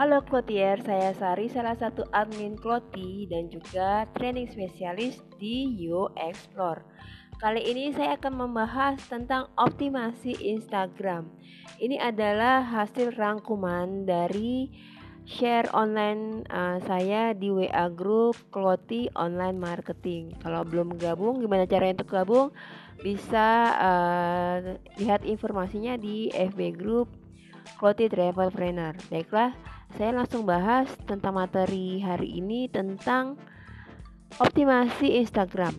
Halo Clotier, saya Sari, salah satu admin Cloti dan juga training spesialis di Yo Explore. Kali ini saya akan membahas tentang optimasi Instagram. Ini adalah hasil rangkuman dari share online uh, saya di WA Group Cloti Online Marketing. Kalau belum gabung, gimana caranya untuk gabung? Bisa uh, lihat informasinya di FB Group Cloti Travel Trainer. Baiklah, saya langsung bahas tentang materi hari ini tentang optimasi Instagram.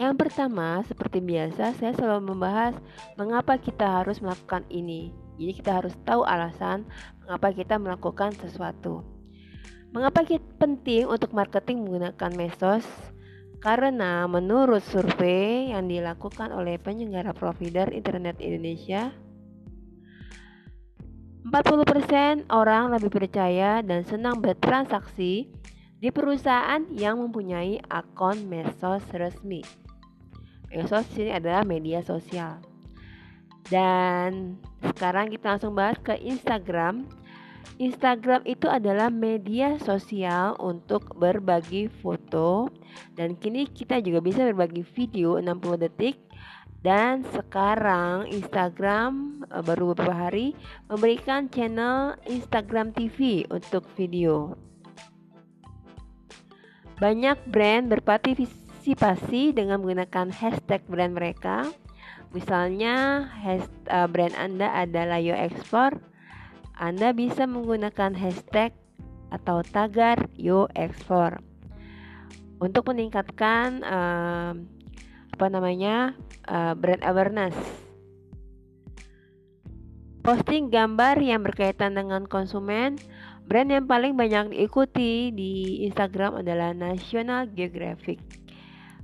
Yang pertama, seperti biasa, saya selalu membahas mengapa kita harus melakukan ini. Jadi kita harus tahu alasan mengapa kita melakukan sesuatu. Mengapa kita penting untuk marketing menggunakan medsos? Karena menurut survei yang dilakukan oleh penyelenggara provider internet Indonesia, 40% orang lebih percaya dan senang bertransaksi di perusahaan yang mempunyai akun medsos resmi. Medsos ini adalah media sosial. Dan sekarang kita langsung bahas ke Instagram. Instagram itu adalah media sosial untuk berbagi foto dan kini kita juga bisa berbagi video 60 detik dan sekarang Instagram eh, baru beberapa hari memberikan channel Instagram TV untuk video. Banyak brand berpartisipasi dengan menggunakan hashtag brand mereka. Misalnya hashtag, uh, brand Anda adalah Yo Explore. Anda bisa menggunakan hashtag atau tagar Yo Explore untuk meningkatkan uh, apa namanya uh, brand awareness. Posting gambar yang berkaitan dengan konsumen, brand yang paling banyak diikuti di Instagram adalah National Geographic.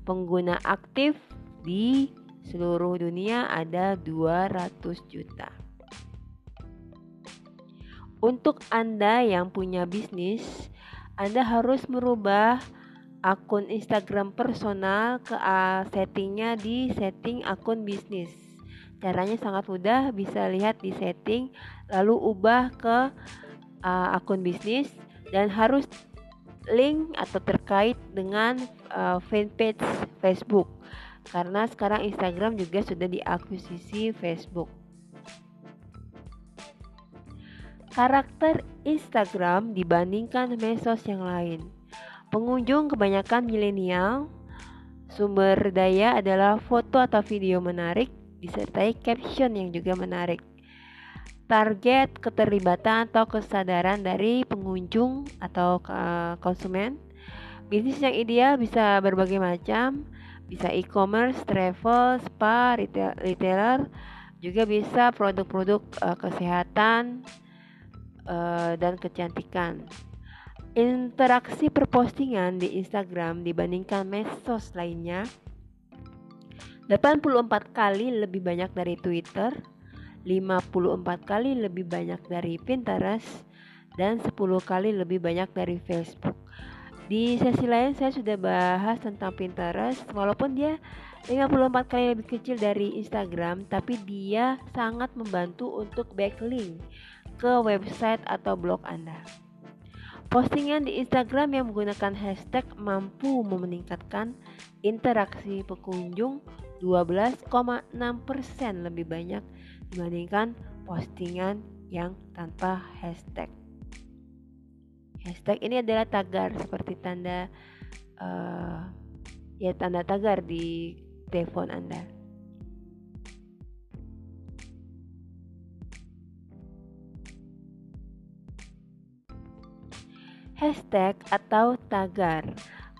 Pengguna aktif di seluruh dunia ada 200 juta. Untuk Anda yang punya bisnis, Anda harus merubah akun Instagram personal ke uh, settingnya di setting akun bisnis. Caranya sangat mudah, bisa lihat di setting, lalu ubah ke uh, akun bisnis dan harus link atau terkait dengan uh, fanpage Facebook. Karena sekarang Instagram juga sudah diakuisisi Facebook. Karakter Instagram dibandingkan medsos yang lain. Pengunjung kebanyakan milenial. Sumber daya adalah foto atau video menarik disertai caption yang juga menarik. Target keterlibatan atau kesadaran dari pengunjung atau konsumen. Bisnis yang ideal bisa berbagai macam, bisa e-commerce, travel, spa, retail, retailer, juga bisa produk-produk uh, kesehatan uh, dan kecantikan. Interaksi perpostingan di Instagram dibandingkan medsos lainnya 84 kali lebih banyak dari Twitter, 54 kali lebih banyak dari Pinterest, dan 10 kali lebih banyak dari Facebook. Di sesi lain saya sudah bahas tentang Pinterest walaupun dia 54 kali lebih kecil dari Instagram tapi dia sangat membantu untuk backlink ke website atau blog Anda. Postingan di Instagram yang menggunakan hashtag mampu meningkatkan interaksi pengunjung 12,6% lebih banyak dibandingkan postingan yang tanpa hashtag. Hashtag ini adalah tagar seperti tanda uh, ya tanda tagar di telepon Anda. Hashtag atau tagar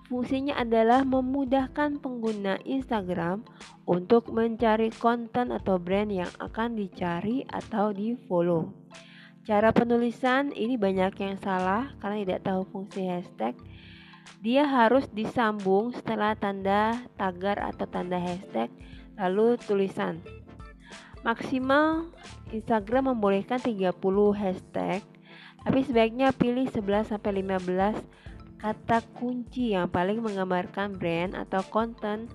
fungsinya adalah memudahkan pengguna Instagram untuk mencari konten atau brand yang akan dicari atau di-follow. Cara penulisan ini banyak yang salah karena tidak tahu fungsi hashtag. Dia harus disambung setelah tanda tagar atau tanda hashtag lalu tulisan. Maksimal Instagram membolehkan 30 hashtag tapi sebaiknya pilih 11 sampai 15 kata kunci yang paling menggambarkan brand atau konten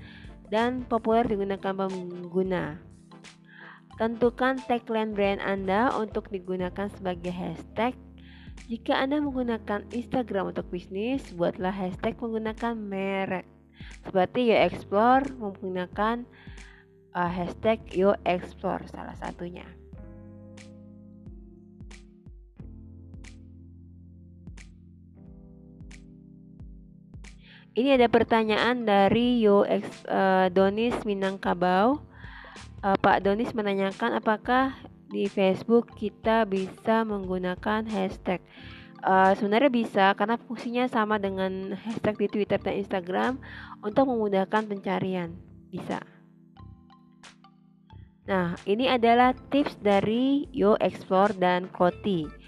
dan populer digunakan pengguna. Tentukan tagline brand Anda untuk digunakan sebagai hashtag Jika Anda menggunakan Instagram untuk bisnis, buatlah hashtag menggunakan merek. Seperti Yo Explore menggunakan uh, hashtag Yo Explore salah satunya. Ini ada pertanyaan dari Yo uh, Donis Minangkabau. Uh, Pak Donis menanyakan apakah di Facebook kita bisa menggunakan hashtag. Uh, sebenarnya bisa karena fungsinya sama dengan hashtag di Twitter dan Instagram untuk memudahkan pencarian. Bisa. Nah, ini adalah tips dari Yo Explore dan Koti.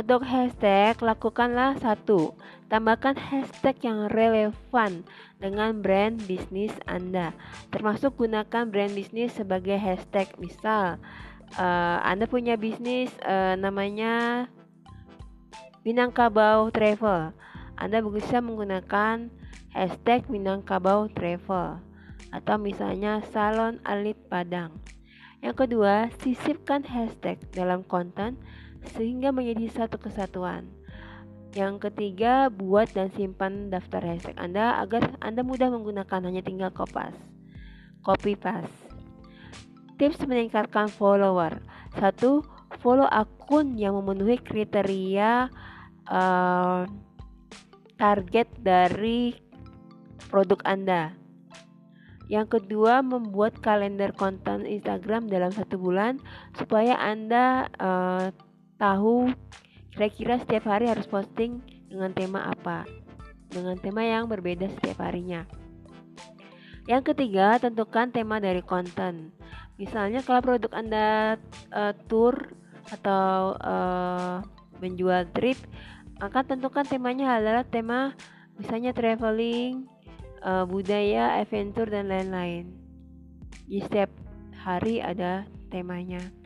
Untuk hashtag, lakukanlah satu, tambahkan hashtag yang relevan dengan brand bisnis Anda. Termasuk gunakan brand bisnis sebagai hashtag. Misal, uh, Anda punya bisnis uh, namanya Minangkabau Travel. Anda bisa menggunakan hashtag Minangkabau Travel atau misalnya Salon Alit Padang. Yang kedua, sisipkan hashtag dalam konten sehingga menjadi satu kesatuan. Yang ketiga, buat dan simpan daftar hashtag Anda agar Anda mudah menggunakan hanya tinggal kopas. Copy paste. Tips meningkatkan follower. Satu, follow akun yang memenuhi kriteria uh, target dari produk Anda. Yang kedua, membuat kalender konten Instagram dalam satu bulan supaya Anda uh, tahu kira-kira setiap hari harus posting dengan tema apa dengan tema yang berbeda setiap harinya. Yang ketiga tentukan tema dari konten. Misalnya kalau produk anda uh, tour atau uh, menjual trip maka tentukan temanya adalah tema misalnya traveling uh, budaya adventure dan lain-lain. Di setiap hari ada temanya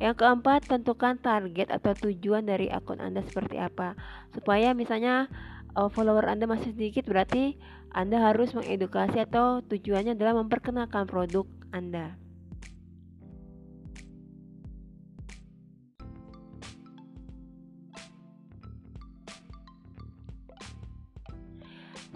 yang keempat, tentukan target atau tujuan dari akun Anda seperti apa. Supaya misalnya uh, follower Anda masih sedikit berarti Anda harus mengedukasi atau tujuannya adalah memperkenalkan produk Anda.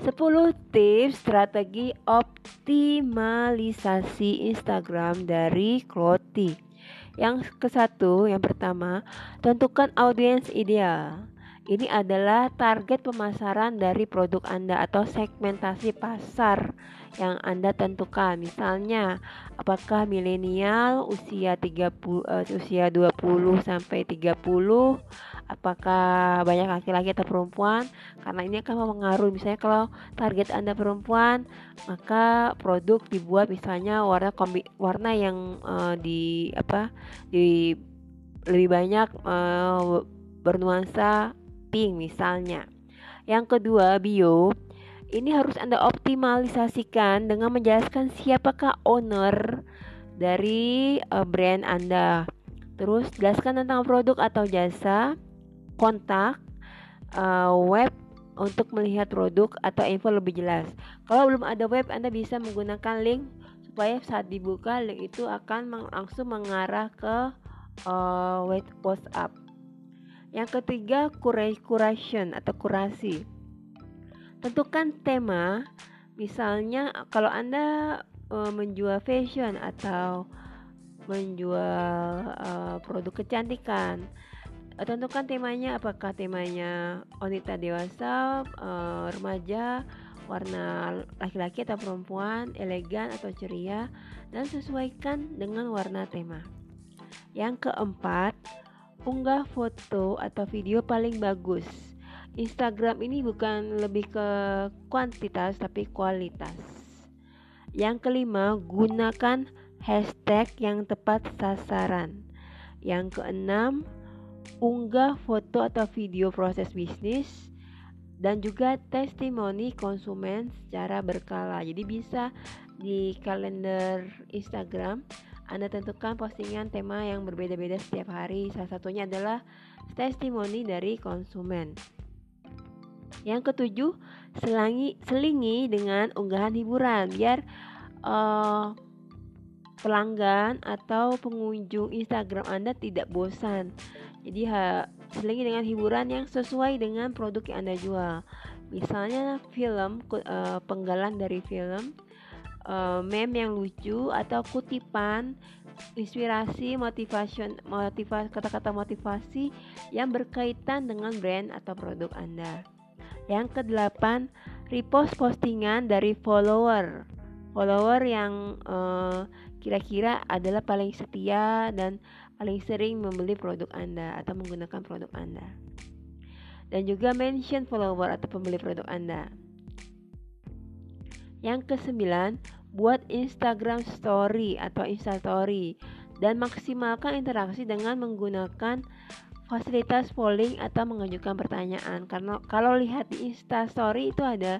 Sepuluh tips strategi optimalisasi Instagram dari Kloti. Yang ke satu, yang pertama, tentukan audiens ideal. Ini adalah target pemasaran dari produk Anda atau segmentasi pasar yang Anda tentukan. Misalnya, apakah milenial usia 30 uh, eh, usia 20 sampai 30 apakah banyak laki-laki atau perempuan karena ini akan mempengaruhi misalnya kalau target anda perempuan maka produk dibuat misalnya warna kombi warna yang uh, di apa di lebih banyak uh, bernuansa pink misalnya yang kedua bio ini harus anda optimalisasikan dengan menjelaskan siapakah owner dari uh, brand anda Terus jelaskan tentang produk atau jasa kontak uh, web untuk melihat produk atau info lebih jelas. Kalau belum ada web, Anda bisa menggunakan link supaya saat dibuka link itu akan langsung mengarah ke uh, web WhatsApp. Yang ketiga, curation atau kurasi. Tentukan tema, misalnya kalau Anda uh, menjual fashion atau menjual uh, produk kecantikan tentukan temanya apakah temanya wanita dewasa, uh, remaja, warna laki-laki atau perempuan, elegan atau ceria, dan sesuaikan dengan warna tema. Yang keempat, unggah foto atau video paling bagus. Instagram ini bukan lebih ke kuantitas tapi kualitas. Yang kelima, gunakan hashtag yang tepat sasaran. Yang keenam, unggah foto atau video proses bisnis dan juga testimoni konsumen secara berkala. Jadi bisa di kalender Instagram Anda tentukan postingan tema yang berbeda-beda setiap hari. Salah satunya adalah testimoni dari konsumen. Yang ketujuh, selangi, selingi dengan unggahan hiburan biar uh, pelanggan atau pengunjung Instagram Anda tidak bosan. Jadi ha, Diselingi dengan hiburan yang sesuai dengan produk yang Anda jual. Misalnya film, uh, penggalan dari film, uh, meme yang lucu atau kutipan inspirasi motivasi motivasi kata-kata motivasi yang berkaitan dengan brand atau produk Anda. Yang kedelapan, repost postingan dari follower. Follower yang kira kira-kira adalah paling setia dan paling sering membeli produk Anda atau menggunakan produk Anda. Dan juga mention follower atau pembeli produk Anda. Yang kesembilan, buat Instagram Story atau Instastory dan maksimalkan interaksi dengan menggunakan fasilitas polling atau mengajukan pertanyaan. Karena kalau lihat di Instastory itu ada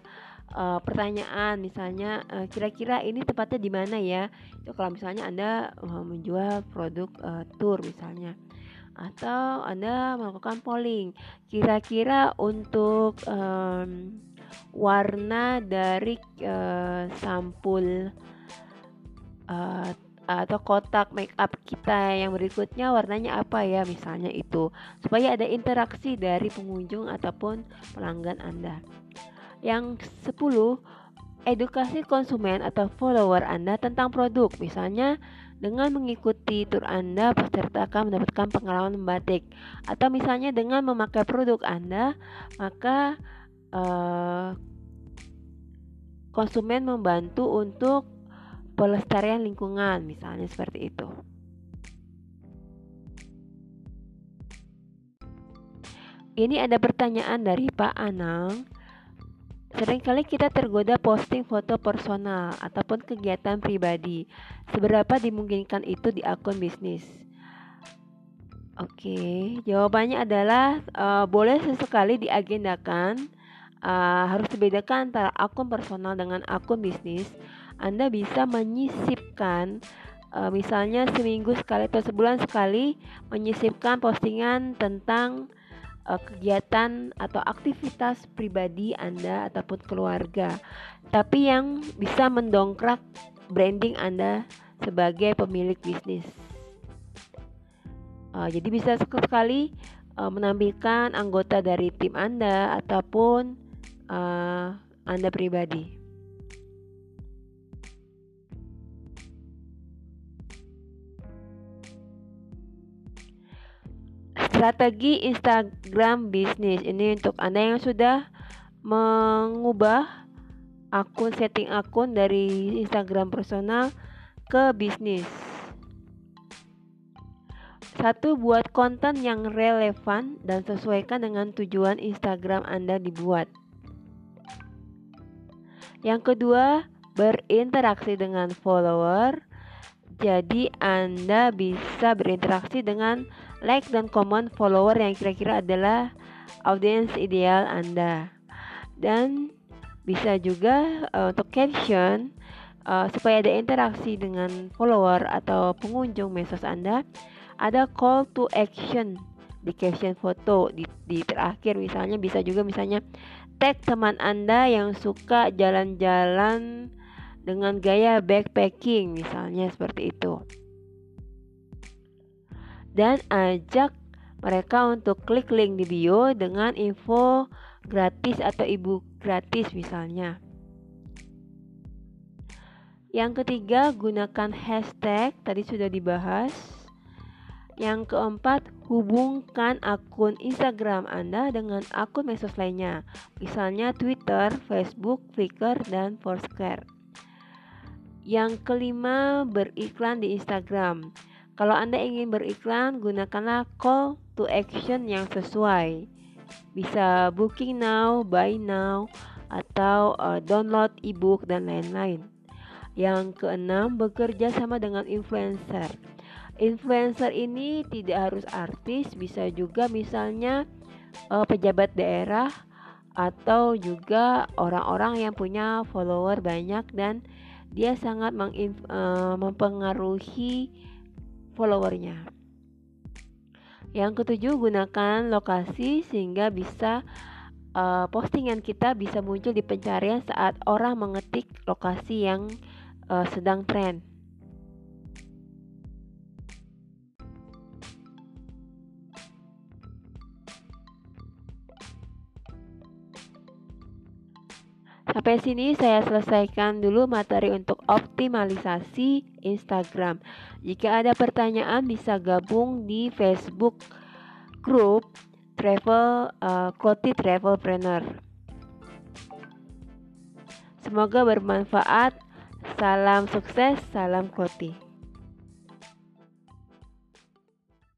uh, pertanyaan misalnya kira kira-kira ini tepatnya di mana ya? Itu kalau misalnya Anda uh, menjual produk uh, tour misalnya atau Anda melakukan polling kira-kira untuk um, warna dari uh, sampul uh, atau kotak make up kita yang berikutnya warnanya apa ya misalnya itu. Supaya ada interaksi dari pengunjung ataupun pelanggan Anda. Yang 10 edukasi konsumen atau follower Anda tentang produk. Misalnya dengan mengikuti tur Anda peserta akan mendapatkan pengalaman membatik atau misalnya dengan memakai produk Anda maka uh, konsumen membantu untuk pelestarian lingkungan misalnya seperti itu. Ini ada pertanyaan dari Pak Anang. Seringkali kita tergoda posting foto personal ataupun kegiatan pribadi. Seberapa dimungkinkan itu di akun bisnis? Oke, jawabannya adalah uh, boleh sesekali diagendakan uh, harus dibedakan antara akun personal dengan akun bisnis. Anda bisa menyisipkan uh, misalnya seminggu sekali atau sebulan sekali menyisipkan postingan tentang uh, kegiatan atau aktivitas pribadi Anda ataupun keluarga. Tapi yang bisa mendongkrak branding Anda sebagai pemilik bisnis. Uh, jadi bisa sekali uh, menampilkan anggota dari tim Anda ataupun uh, Anda pribadi. Strategi Instagram bisnis ini untuk Anda yang sudah mengubah akun setting akun dari Instagram personal ke bisnis. Satu, buat konten yang relevan dan sesuaikan dengan tujuan Instagram Anda dibuat. Yang kedua, berinteraksi dengan follower. Jadi Anda bisa berinteraksi dengan like dan comment follower yang kira-kira adalah audiens ideal Anda. Dan bisa juga uh, untuk caption uh, supaya ada interaksi dengan follower atau pengunjung medsos Anda, ada call to action di caption foto di, di terakhir misalnya bisa juga misalnya tag teman Anda yang suka jalan-jalan dengan gaya backpacking misalnya seperti itu. Dan ajak mereka untuk klik link di bio dengan info gratis atau ibu gratis misalnya. Yang ketiga, gunakan hashtag, tadi sudah dibahas. Yang keempat, hubungkan akun Instagram Anda dengan akun medsos lainnya, misalnya Twitter, Facebook, Flickr, dan Foursquare. Yang kelima, beriklan di Instagram. Kalau Anda ingin beriklan, gunakanlah call to action yang sesuai. Bisa booking now, buy now, atau uh, download ebook dan lain-lain. Yang keenam, bekerja sama dengan influencer Influencer ini tidak harus artis, bisa juga misalnya uh, pejabat daerah atau juga orang-orang yang punya follower banyak dan dia sangat uh, mempengaruhi followernya. Yang ketujuh, gunakan lokasi sehingga bisa uh, postingan kita bisa muncul di pencarian saat orang mengetik lokasi yang uh, sedang tren. Sampai sini saya selesaikan dulu materi untuk optimalisasi Instagram. Jika ada pertanyaan bisa gabung di Facebook grup Travel uh, Koti Travelpreneur. Semoga bermanfaat. Salam sukses, salam Koti.